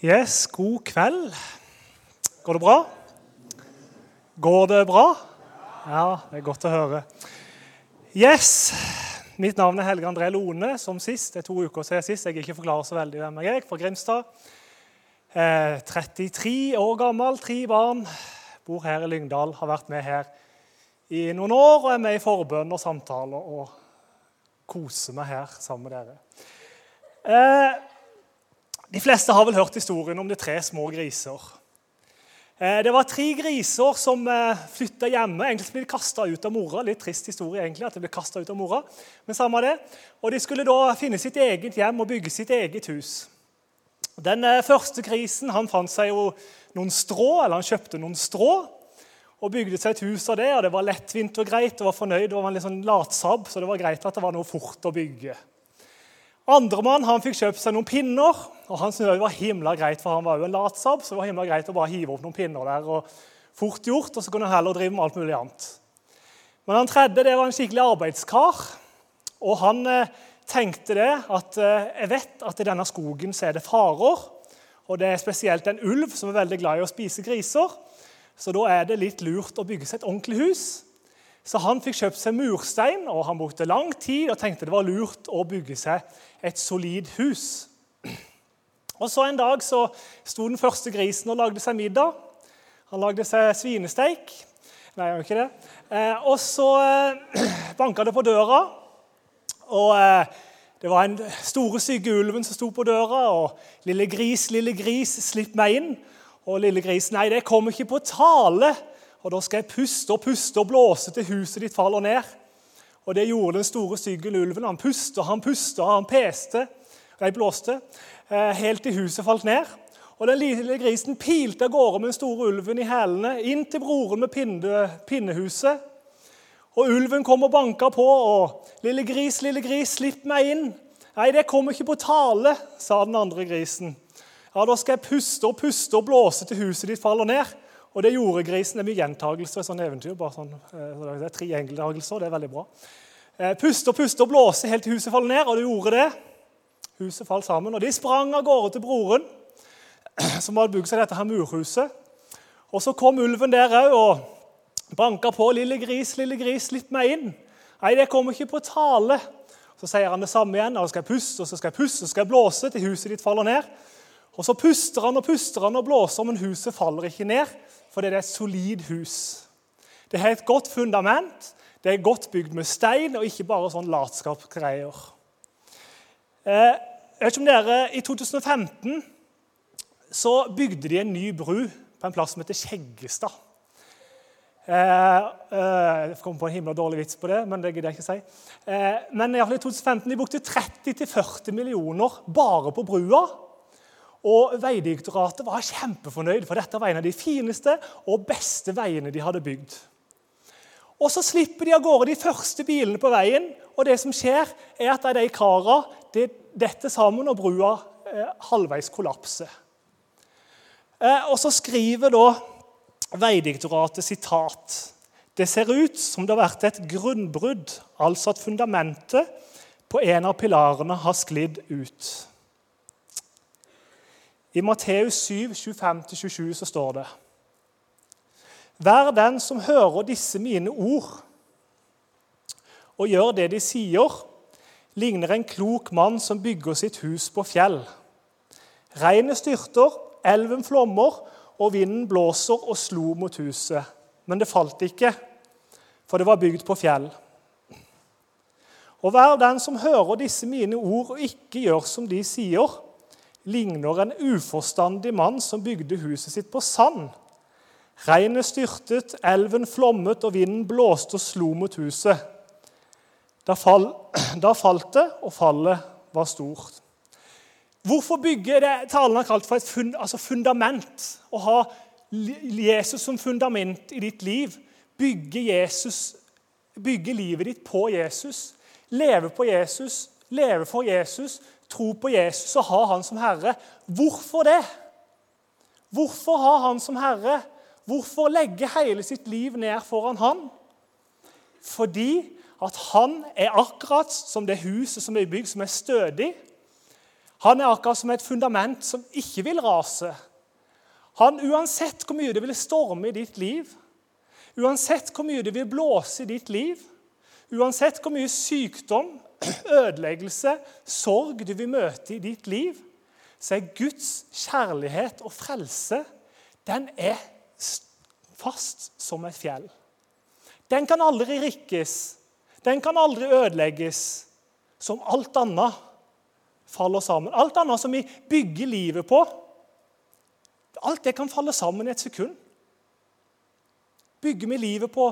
Yes, god kveld. Går det bra? Går det bra? Ja, det er godt å høre. Yes, Mitt navn er Helge André Lone, som sist. Det er to uker siden sist. Jeg ikke forklarer så veldig hvem jeg er. Fra Grimstad. Eh, 33 år gammel, tre barn. Bor her i Lyngdal. Har vært med her i noen år og er med i forbønn og samtaler og koser meg her sammen med dere. Eh, de fleste har vel hørt historien om de tre små griser. Eh, det var tre griser som eh, flytta hjemme. Egentlig ble de kasta ut av mora. Litt trist historie, egentlig, at de ble ut av mora. Men samme det. Og De skulle da finne sitt eget hjem og bygge sitt eget hus. Den eh, første grisen han fant seg jo noen strå, eller han kjøpte noen strå og bygde seg et hus av det. og Det var lettvint og greit. og var fornøyd, det var en litt sånn latsabb, så det var greit at det var noe fort å bygge. Andremann fikk kjøpt seg noen pinner. og Han syntes det var himla greit, for han var jo en latsabb. Så det var himla greit å bare hive opp noen pinner der. og Fort gjort, og så kunne han heller drive med alt mulig annet. Men han tredje det var en skikkelig arbeidskar. Og han eh, tenkte det at eh, jeg vet at i denne skogen så er det farer. Og det er spesielt en ulv som er veldig glad i å spise griser. Så da er det litt lurt å bygge seg et ordentlig hus. Så han fikk kjøpt seg murstein, og han brukte lang tid og tenkte det var lurt å bygge seg et solid hus. Og så En dag så sto den første grisen og lagde seg middag. Han lagde seg svinesteik. Nei, han gjør ikke det. Eh, og så eh, banka det på døra. Og eh, Det var den store, syke ulven som sto på døra. og 'Lille gris, lille gris, slipp meg inn.' Og lille gris, 'Nei, det kommer ikke på tale.' Og da skal jeg puste og puste og blåse til huset ditt faller ned. Og det gjorde den store, styggen ulven. Han pusta, han pusta, han peste, nei, blåste, eh, helt til huset falt ned. Og Den lille grisen pilte av gårde med den store ulven i hælene inn til broren med pinne, pinnehuset. Og Ulven kom og banka på. og 'Lille gris, lille gris, slipp meg inn.' 'Nei, det kommer ikke på tale', sa den andre grisen. 'Ja, Da skal jeg puste og puste og blåse til huset ditt faller ned.' Og det gjorde grisen. Det er mye gjentagelser i sånne eventyr. bare sånn, eh, det er Tre gjentagelser, det er veldig bra. Eh, puste og puste og blåse helt til huset faller ned, og det gjorde det. Huset falt sammen, og De sprang av gårde til broren, som hadde bygd seg dette her murhuset. Og Så kom ulven der òg og banka på. 'Lille gris, lille gris, slipp meg inn.' 'Nei, det kommer ikke på tale.' Så sier han det samme igjen. og 'Skal jeg puste, og så skal jeg puste, og skal jeg blåse til huset ditt faller ned.' Og Så puster han og puster han og blåser, men huset faller ikke ned fordi det er et solid hus. Det har et godt fundament, det er godt bygd med stein og ikke bare sånn latskapsgreier. Eh, jeg vet ikke om dere, I 2015 så bygde de en ny bru på en plass som heter Skjeggestad. Eh, eh, jeg kom på en himla dårlig vits på det, men det gidder jeg ikke si. Eh, men i, i 2015 de brukte 30-40 millioner bare på brua og Veidirektoratet var kjempefornøyd, for dette var en av de fineste og beste veiene de hadde bygd. Og Så slipper de av gårde de første bilene på veien, og det som skjer, er at de kara detter sammen, og brua eh, halvveis kollapser. Eh, og Så skriver da Veidirektoratet sitat Det ser ut som det har vært et grunnbrudd, altså at fundamentet på en av pilarene har sklidd ut. I Matteus 7, 25-27 så står det Vær den som hører disse mine ord og gjør det de sier, ligner en klok mann som bygger sitt hus på fjell. Regnet styrter, elven flommer, og vinden blåser og slo mot huset. Men det falt ikke, for det var bygd på fjell. Og vær den som hører disse mine ord og ikke gjør som de sier, ligner en uforstandig mann som bygde huset sitt på sand. Regnet styrtet, elven flommet, og vinden blåste og slo mot huset. Da, fall, da falt det, og fallet var stort. Hvorfor bygge det talen har kalt for et fund, altså fundament? Å ha Jesus som fundament i ditt liv. Bygge, Jesus, bygge livet ditt på Jesus. Leve på Jesus, leve for Jesus, tro på Jesus og ha han som herre. Hvorfor det? Hvorfor ha han som herre? Hvorfor legge hele sitt liv ned foran han? Fordi at han er akkurat som det huset som er bygd, som er stødig. Han er akkurat som et fundament som ikke vil rase. Han, Uansett hvor mye det vil storme i ditt liv, uansett hvor mye det vil blåse i ditt liv, uansett hvor mye sykdom, ødeleggelse, sorg du vil møte i ditt liv, så er Guds kjærlighet og frelse den er fast som et fjell. Den kan aldri rikkes, den kan aldri ødelegges, som alt annet faller sammen. Alt annet som vi bygger livet på, alt det kan falle sammen i et sekund. Bygger vi livet på,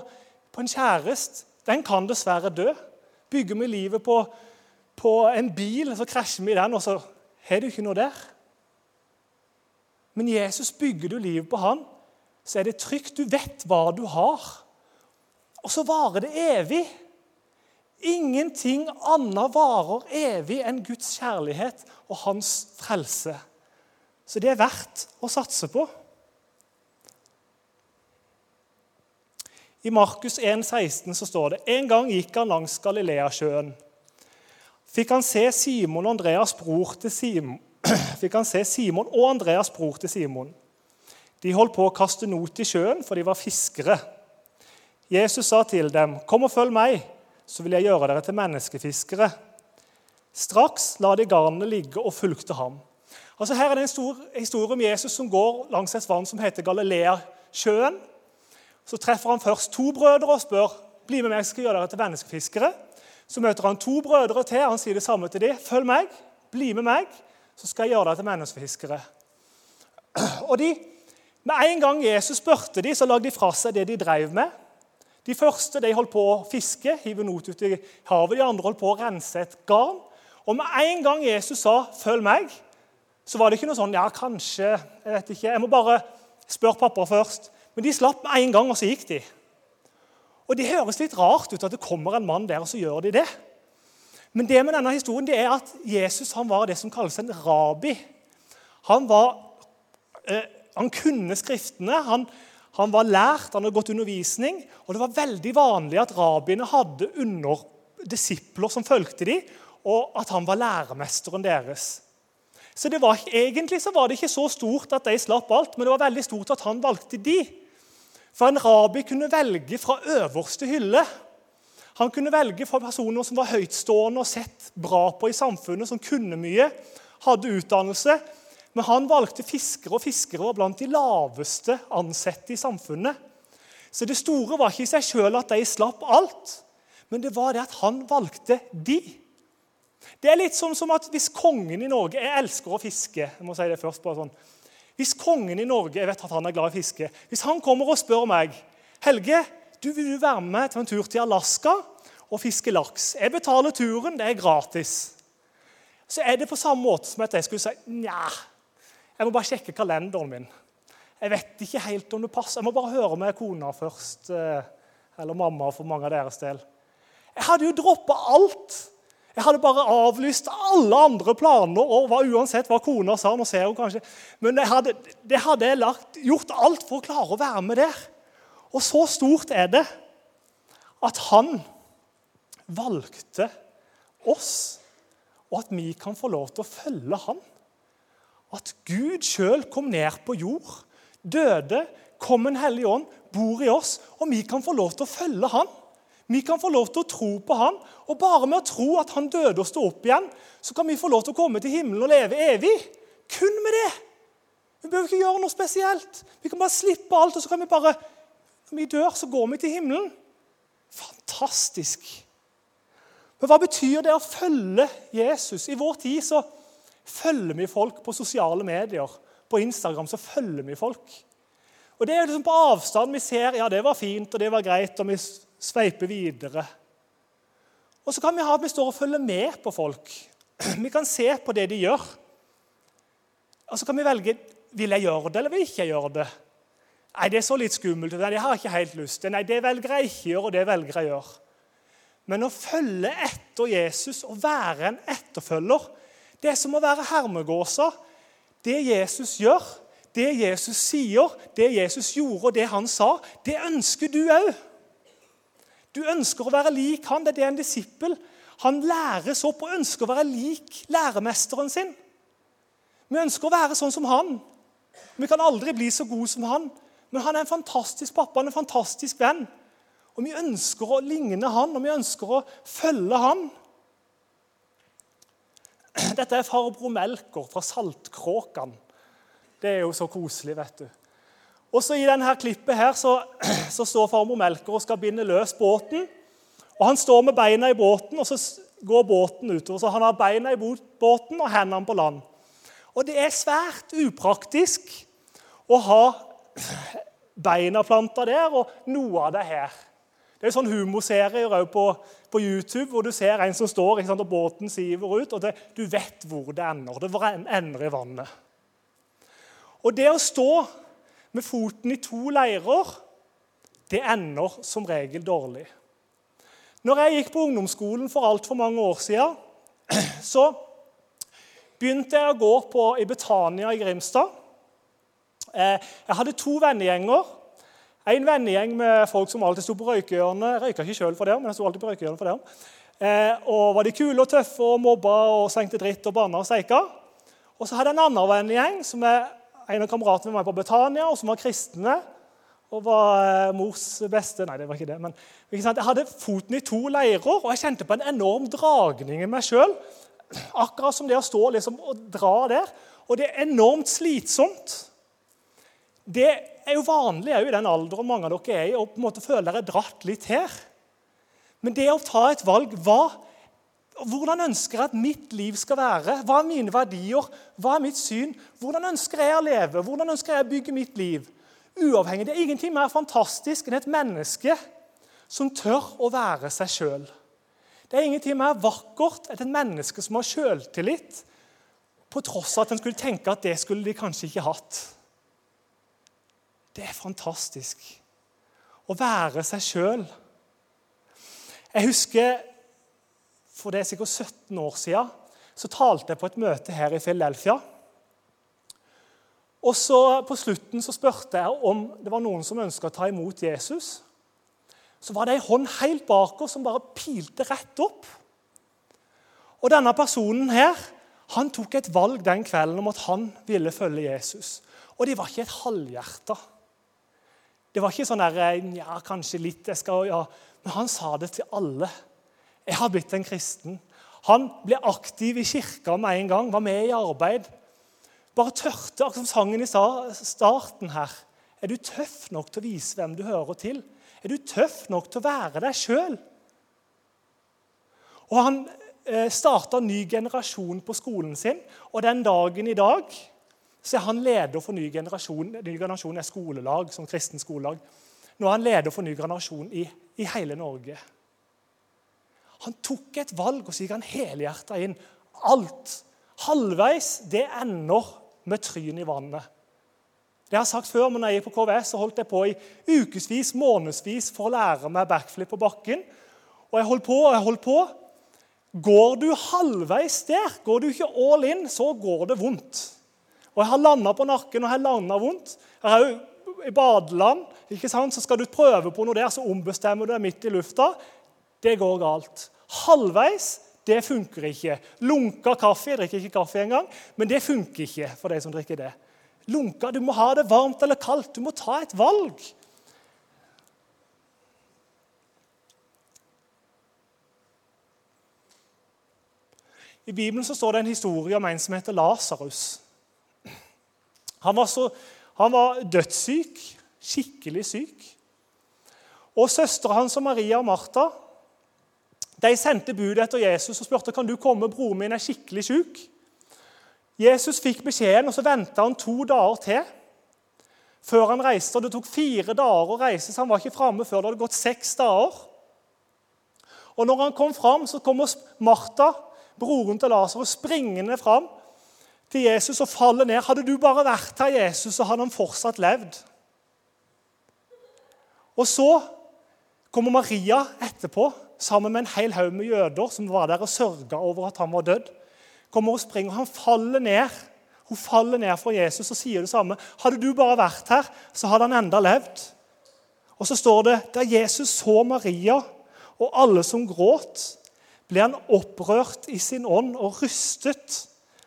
på en kjæreste, den kan dessverre dø. Bygger vi livet på, på en bil, så krasjer vi i den, og så har du ikke noe der. Men Jesus bygger du livet på han, så er det trygt. Du vet hva du har. Og så varer det evig. Ingenting annet varer evig enn Guds kjærlighet og hans frelse. Så det er verdt å satse på. I Markus 1, 16 så står det en gang gikk han langs Galileasjøen. Fikk han se Simon og Andreas bror til Simon, fikk han se Simon og Andreas bror til Simon. De holdt på å kaste not i sjøen, for de var fiskere. Jesus sa til dem, 'Kom og følg meg, så vil jeg gjøre dere til menneskefiskere.' Straks la de garnene ligge og fulgte ham. Altså Her er det en stor historie om Jesus som går langs et vann som heter Galilea-sjøen. Så treffer han først to brødre og spør bli med meg, skal gjøre dere til menneskefiskere. Så møter han to brødre til. Han sier det samme til dem. Følg meg, bli med meg, så skal jeg gjøre deg til menneskefiskere. Og de, Med en gang Jesus spurte dem, så lagde de fra seg det de drev med. De første de holdt på å fiske, hive not ut i havet. De andre holdt på å rense et garn. Og med en gang Jesus sa 'følg meg', så var det ikke noe sånn 'ja, kanskje', jeg vet ikke, jeg må bare spørre pappa først. Men de slapp med en gang, og så gikk de. Og Det høres litt rart ut at det kommer en mann der, og så gjør de det. Men det med denne historien det er at Jesus han var det som kalles en rabi. Han, var, eh, han kunne Skriftene, han, han, var lært, han hadde gått undervisning. Og det var veldig vanlig at rabiene hadde under disipler som fulgte dem, og at han var læremesteren deres. Så det var, Egentlig så var det ikke så stort at de slapp alt, men det var veldig stort at han valgte de. For en rabi kunne velge fra øverste hylle. Han kunne velge fra personer som var høytstående og sett bra på i samfunnet, som kunne mye, hadde utdannelse. Men han valgte fiskere, og fiskere var blant de laveste ansatte i samfunnet. Så det store var ikke i seg sjøl at de slapp alt, men det var det at han valgte de. Det er litt som, som at hvis kongen i Norge Jeg elsker å fiske. jeg må si det først bare sånn. Hvis kongen i Norge jeg vet at han er glad i fiske, hvis han kommer og spør meg Helge, du vil du være med til en tur til Alaska og fiske laks. Jeg betaler turen, det er gratis. Så er det på samme måte som at jeg skulle si nja, jeg må bare sjekke kalenderen min. Jeg vet ikke helt om det passer. Jeg må bare høre med kona først. Eh, eller mamma for mange av deres del. Jeg hadde jo droppa alt jeg hadde bare avlyst alle andre planer og var uansett hva kona sa. nå ser hun kanskje, Men jeg hadde, det hadde jeg lagt, gjort alt for å klare å være med der. Og så stort er det at han valgte oss, og at vi kan få lov til å følge han. At Gud sjøl kom ned på jord, døde, kom en hellig ånd, bor i oss, og vi kan få lov til å følge han. Vi kan få lov til å tro på han, og bare med å tro at han døde og sto opp igjen, så kan vi få lov til å komme til himmelen og leve evig. Kun med det. Vi behøver ikke gjøre noe spesielt. Vi kan bare slippe alt, og så kan vi bare Når vi dør, så går vi til himmelen. Fantastisk. Men hva betyr det å følge Jesus? I vår tid så følger vi folk på sosiale medier. På Instagram så følger vi folk. Og Det er liksom på avstand vi ser ja, det var fint og det var greit, og vi sveipe videre. Og så kan vi ha at vi står og følger med på folk. Vi kan se på det de gjør. Og så kan vi velge vil jeg gjøre det eller vil jeg ikke gjøre det. Nei, det er så litt skummelt. Nei, det har ikke helt lyst til. Nei, det velger jeg ikke gjøre, og det velger jeg gjøre. Men å følge etter Jesus og være en etterfølger, det er som å være hermegåsa. Det Jesus gjør, det Jesus sier, det Jesus gjorde, og det han sa, det ønsker du òg. Du ønsker å være lik han. Det er det en disippel. Han læres opp og ønsker å være lik læremesteren sin. Vi ønsker å være sånn som han. Vi kan aldri bli så gode som han. Men han er en fantastisk pappa, han er en fantastisk venn. Og vi ønsker å ligne han, og vi ønsker å følge han. Dette er farbror Melker fra Saltkråkan. Det er jo så koselig, vet du. Og så I denne klippet her så, så står farmor Melker og skal binde løs båten. Og Han står med beina i båten, og så går båten utover. Så han har beina i båten og hendene på land. Og Det er svært upraktisk å ha beina planta der og noe av det her. Det er sånn humorserier på, på, YouTube hvor du ser en som står sant, og båten siver ut, og det, du vet hvor det ender. Det ender i vannet. Og det å stå med foten i to leirer, det ender som regel dårlig. Når jeg gikk på ungdomsskolen for altfor mange år siden, så begynte jeg å gå på, i Betania i Grimstad. Eh, jeg hadde to vennegjenger. En vennegjeng med folk som alltid sto på røykehjørnet. Jeg røyka ikke sjøl for det, men jeg sto alltid på røykehjørnet for det. Eh, og var de kule og tøffe og mobba og sengte dritt og banna og steika. Og så hadde jeg en annen vennegjeng som er en av kameratene var på Betania, og som var kristne. Og var eh, mors beste Nei, det var ikke det. Men ikke jeg hadde foten i to leirer, og jeg kjente på en enorm dragning i meg sjøl. Akkurat som det å stå liksom, og dra der. Og det er enormt slitsomt. Det er jo vanlig i den alderen mange av dere er i, å på en måte føle dere dratt litt her. Men det å ta et valg hva hvordan ønsker jeg at mitt liv skal være? Hva er mine verdier? Hva er mitt syn? Hvordan ønsker jeg å leve? Hvordan ønsker jeg å bygge mitt liv? Uavhengig. Det er ingenting mer fantastisk enn et menneske som tør å være seg sjøl. Det er ingenting mer vakkert enn et menneske som har sjøltillit, på tross av at en skulle tenke at det skulle de kanskje ikke hatt. Det er fantastisk. Å være seg sjøl. Jeg husker for det er sikkert 17 år siden, så talte jeg på et møte her i Philadelphia. Og så På slutten så spurte jeg om det var noen som ønska å ta imot Jesus. Så var det ei hånd helt bak oss som bare pilte rett opp. Og denne personen her, han tok et valg den kvelden om at han ville følge Jesus. Og det var ikke et halvhjerta. Det var ikke sånn der, ja, kanskje litt, jeg skal, ja. Men han sa det til alle. Jeg har blitt en kristen. Han ble aktiv i kirka med en gang, var med i arbeid. Bare tørte, akkurat som sangen i starten her. Er du tøff nok til å vise hvem du hører til? Er du tøff nok til å være deg sjøl? Og han eh, starta ny generasjon på skolen sin, og den dagen i dag så er han leder for ny generasjon. Ny generasjon er skolelag, som kristen skolelag. Nå er han leder for ny generasjon i, i hele Norge. Han tok et valg, og så gikk han helhjerta inn. Alt. Halvveis det ender med tryn i vannet. Det jeg har sagt før, men jeg gikk på KVS, så holdt jeg på i ukevis, månedsvis for å lære meg backflip på bakken. Og jeg holdt på og jeg holdt på. Går du halvveis der, går du ikke all in, så går det vondt. Og jeg har landa på nakken, og jeg har landa vondt. Jeg er jo I badeland ikke sant? så skal du prøve på noe der, så ombestemmer du deg midt i lufta det går galt. Halvveis det funker ikke. Lunka kaffe Jeg drikker ikke kaffe engang, men det funker ikke for de som drikker det. Lunka, Du må ha det varmt eller kaldt. Du må ta et valg. I Bibelen så står det en historie om en som heter Lasarus. Han, han var dødssyk, skikkelig syk. Og Søstera hans og Maria og Martha de sendte bud etter Jesus og spurte kan du komme, broren min er skikkelig syk. Jesus fikk beskjeden, og så venta han to dager til før han reiste. og Det tok fire dager å reise, så han var ikke framme før det hadde gått seks dager. Og når han kom fram, så kommer Martha, broren til Lasarus, springende fram til Jesus og faller ned. Hadde du bare vært her, Jesus, så hadde han fortsatt levd. Og så kommer Maria etterpå sammen med en hel haug med jøder som var der og sørga over at han var død. Kommer og springer, og Han faller ned. Hun faller ned fra Jesus og sier det samme. Hadde du bare vært her, så hadde han enda levd. Og så står det da Jesus så Maria og alle som gråt, ble han opprørt i sin ånd og rystet.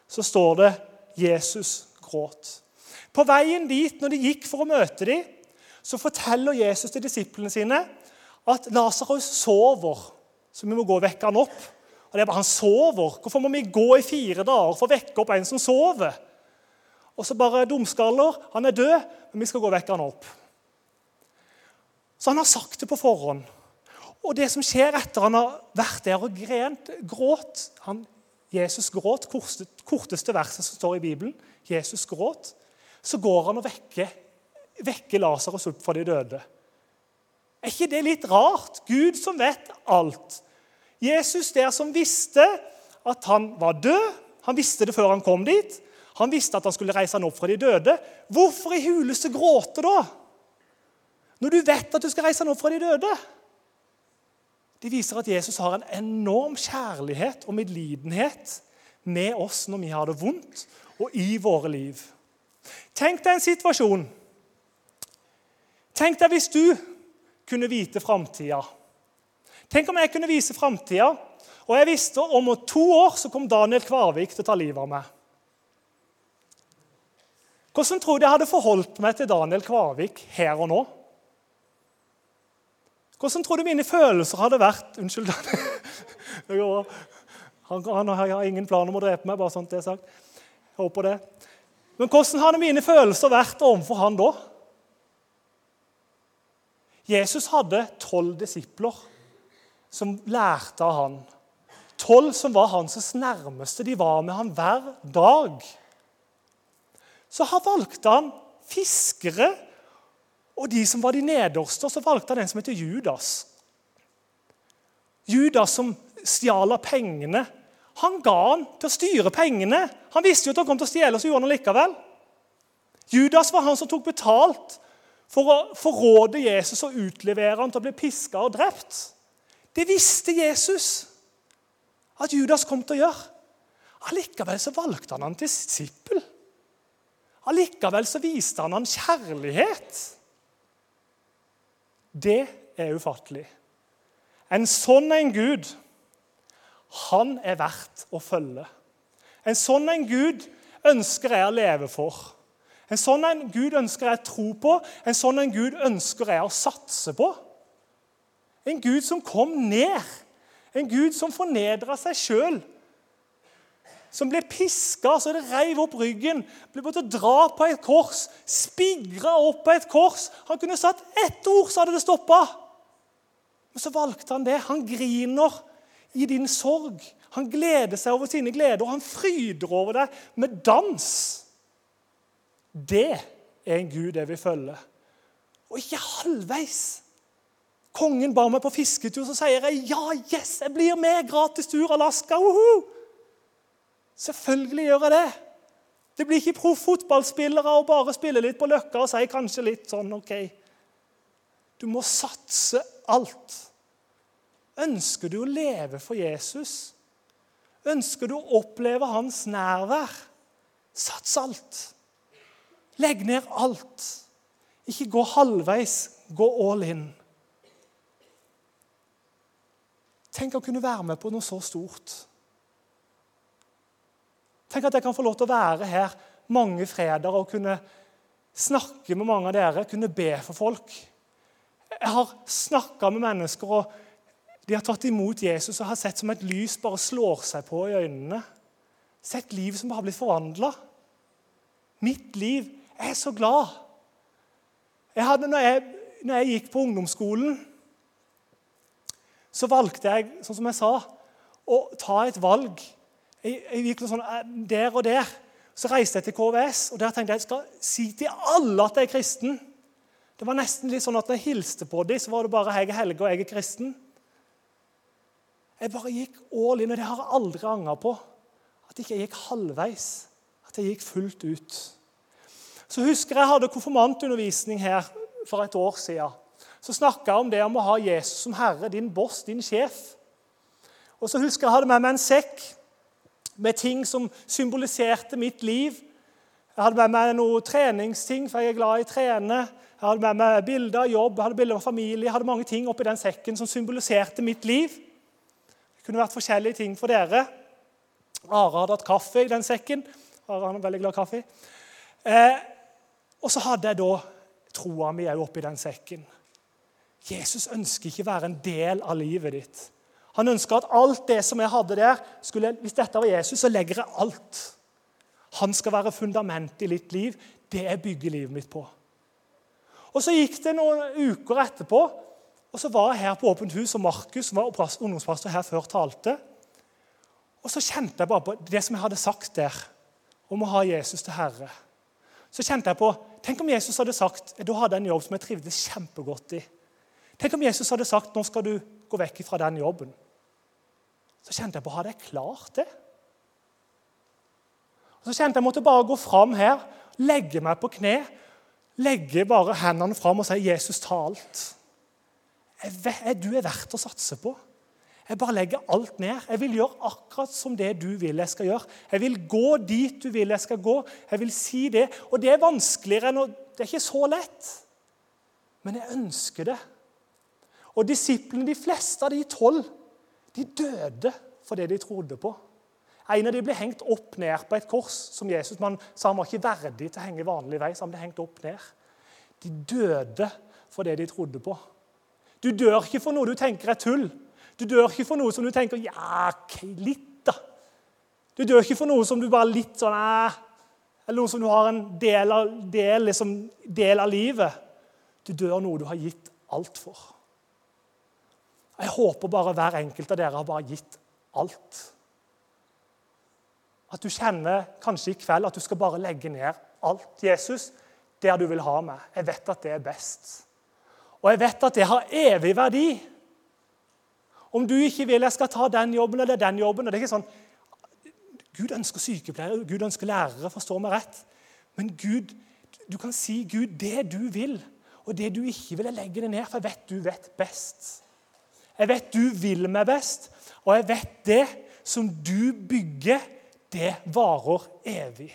Så står det Jesus gråt. På veien dit, når de gikk for å møte dem, så forteller Jesus til disiplene sine at Lasarus sover, så vi må gå og vekke han opp. Og det er bare, Han sover. Hvorfor må vi gå i fire dager for å vekke opp en som sover? Og så bare dumskaller. Han er død, men vi skal gå og vekke han opp. Så han har sagt det på forhånd. Og det som skjer etter han har vært der og grent, gråt han, Jesus gråt, korteste verset som står i Bibelen. Jesus gråt. Så går han og vekker, vekker Lasarus opp fra de døde. Er ikke det litt rart? Gud som vet alt. Jesus der som visste at han var død. Han visste det før han kom dit. Han visste at han skulle reise han opp fra de døde. Hvorfor i huleste gråte da? Når du vet at du skal reise han opp fra de døde? Det viser at Jesus har en enorm kjærlighet og medlidenhet med oss når vi har det vondt, og i våre liv. Tenk deg en situasjon. Tenk deg hvis du kunne vite framtida. Tenk om jeg kunne vise framtida, og jeg visste om to år så kom Daniel Kvarvik til å ta livet av meg. Hvordan tror du jeg hadde forholdt meg til Daniel Kvarvik her og nå? Hvordan tror du mine følelser hadde vært Unnskyld. Han, han, har ingen plan om å drepe meg. bare sånt det er sagt. Jeg håper det. Men hvordan hadde mine følelser vært overfor han da? Jesus hadde tolv disipler som lærte av han. Tolv som var hans nærmeste. De var med han hver dag. Så valgte han fiskere og de som var de nederste, så valgte han en som heter Judas. Judas som stjal av pengene. Han ga han til å styre pengene. Han visste jo at han kom til å stjele, så gjorde han det likevel. Judas var han som tok betalt for å forråde Jesus og utlevere han til å bli piska og drept. Det visste Jesus at Judas kom til å gjøre. Allikevel så valgte han han til disippel. Allikevel så viste han han kjærlighet. Det er ufattelig. En sånn en Gud, han er verdt å følge. En sånn en Gud ønsker jeg å leve for. En sånn en Gud ønsker jeg å tro på, en sånn en Gud ønsker jeg å satse på. En Gud som kom ned, en Gud som fornedra seg sjøl som ble piska så det reiv opp ryggen, ble måttet dra på et kors, spigra opp på et kors. Han kunne satt ett ord, så hadde det stoppa. Men så valgte han det. Han griner i din sorg. Han gleder seg over sine gleder, og han fryder over deg med dans. Det er en Gud jeg vil følge. Og ikke halvveis. Kongen ba meg på fisketur, så sier jeg ja, yes, jeg blir med. Gratis tur Alaska. Uhu! Selvfølgelig gjør jeg det. Det blir ikke proff-fotballspillere og bare spille litt på Løkka og si kanskje litt sånn OK. Du må satse alt. Ønsker du å leve for Jesus? Ønsker du å oppleve hans nærvær? Sats alt. Legg ned alt. Ikke gå halvveis, gå all in. Tenk å kunne være med på noe så stort. Tenk at jeg kan få lov til å være her mange fredager og kunne snakke med mange av dere, kunne be for folk. Jeg har snakka med mennesker, og de har tatt imot Jesus og har sett som et lys bare slår seg på i øynene. Sett liv som har blitt forvandla. Mitt liv Jeg er så glad. Jeg hadde, når, jeg, når jeg gikk på ungdomsskolen, så valgte jeg, sånn som jeg sa, å ta et valg jeg, jeg gikk sånn eh, der og der. Så reiste jeg til KVS, og der tenkte jeg jeg skal si til alle at jeg er kristen. Det var nesten litt sånn at Når jeg hilste på dem, så var det bare 'jeg er Helge, og jeg er kristen'. Jeg bare gikk all in, og det har jeg aldri angra på. At jeg ikke gikk halvveis. At jeg gikk fullt ut. Så husker jeg hadde konfirmantundervisning her for et år siden. Så snakka jeg om det om å ha Jesus som herre, din boss, din sjef. Og så husker jeg hadde med meg en sekk med ting som symboliserte mitt liv. Jeg hadde med meg noen treningsting, for jeg er glad i å trene. Jeg hadde med meg bilder av jobb, jeg hadde bilder av familie, jeg hadde mange ting oppi den sekken som symboliserte mitt liv. Det kunne vært forskjellige ting for dere. Are hadde hatt kaffe i den sekken. Are han er veldig glad i kaffe. Eh, og så hadde jeg da troa mi òg oppi den sekken. Jesus ønsker ikke være en del av livet ditt. Han ønsker at alt det som jeg hadde der skulle, Hvis dette var Jesus, så legger jeg alt. Han skal være fundamentet i ditt liv. Det jeg bygger livet mitt på. Og Så gikk det noen uker etterpå, og så var jeg her på Åpent hus, og Markus, som var ungdomspastor her før, talte. Og så kjente jeg bare på det som jeg hadde sagt der, om å ha Jesus til Herre. Så kjente jeg på Tenk om Jesus hadde sagt du hadde en jobb som jeg trivdes kjempegodt i. Tenk om Jesus hadde sagt nå skal du gå vekk fra den jobben. Så kjente jeg på hadde jeg klart det? Og Så kjente jeg måtte bare gå fram her, legge meg på kne, legge bare hendene fram og si 'Jesus, ta alt'. Du er verdt å satse på. Jeg bare legger alt ned. Jeg vil gjøre akkurat som det du vil jeg skal gjøre. Jeg vil gå dit du vil jeg skal gå. Jeg vil si det. Og det er vanskeligere enn å Det er ikke så lett. Men jeg ønsker det. Og disiplene, de fleste av de tolv, de døde for det de trodde på. En av dem ble hengt opp ned på et kors. som Jesus man sa han var ikke verdig til å henge vanlig vei. så han ble hengt opp ned. De døde for det de trodde på. Du dør ikke for noe du tenker er tull. Du dør ikke for noe som du tenker ja, litt, da. Du dør ikke for noe som du bare litt sånn eh, Eller noe som du har en del av, del, liksom, del av livet. Du dør noe du har gitt alt for. Jeg håper bare hver enkelt av dere har bare gitt alt. At du kjenner kanskje i kveld at du skal bare legge ned alt. Jesus, der du vil ha meg. Jeg vet at det er best. Og jeg vet at det har evig verdi. Om du ikke vil jeg skal ta den jobben eller den jobben og det er ikke sånn, Gud ønsker sykepleiere, Gud ønsker lærere, forstår meg rett. Men Gud, du kan si Gud det du vil, og det du ikke vil, jeg legger det ned, for jeg vet du vet best. Jeg vet du vil meg best, og jeg vet det som du bygger, det varer evig.